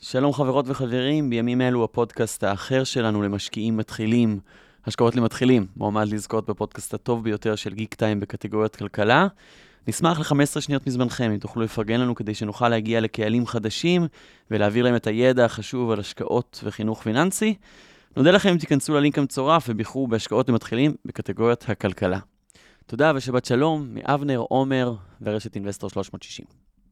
שלום חברות וחברים, בימים אלו הפודקאסט האחר שלנו למשקיעים מתחילים, השקעות למתחילים, מועמד לזכות בפודקאסט הטוב ביותר של גיק טיים בקטגוריית כלכלה. נשמח ל-15 שניות מזמנכם, אם תוכלו לפרגן לנו כדי שנוכל להגיע לקהלים חדשים ולהעביר להם את הידע החשוב על השקעות וחינוך פיננסי. נודה לכם אם תיכנסו ללינק המצורף ובחרו בהשקעות למתחילים בקטגוריית הכלכלה. תודה ושבת שלום מאבנר, עומר ורשת אינבסטור 360.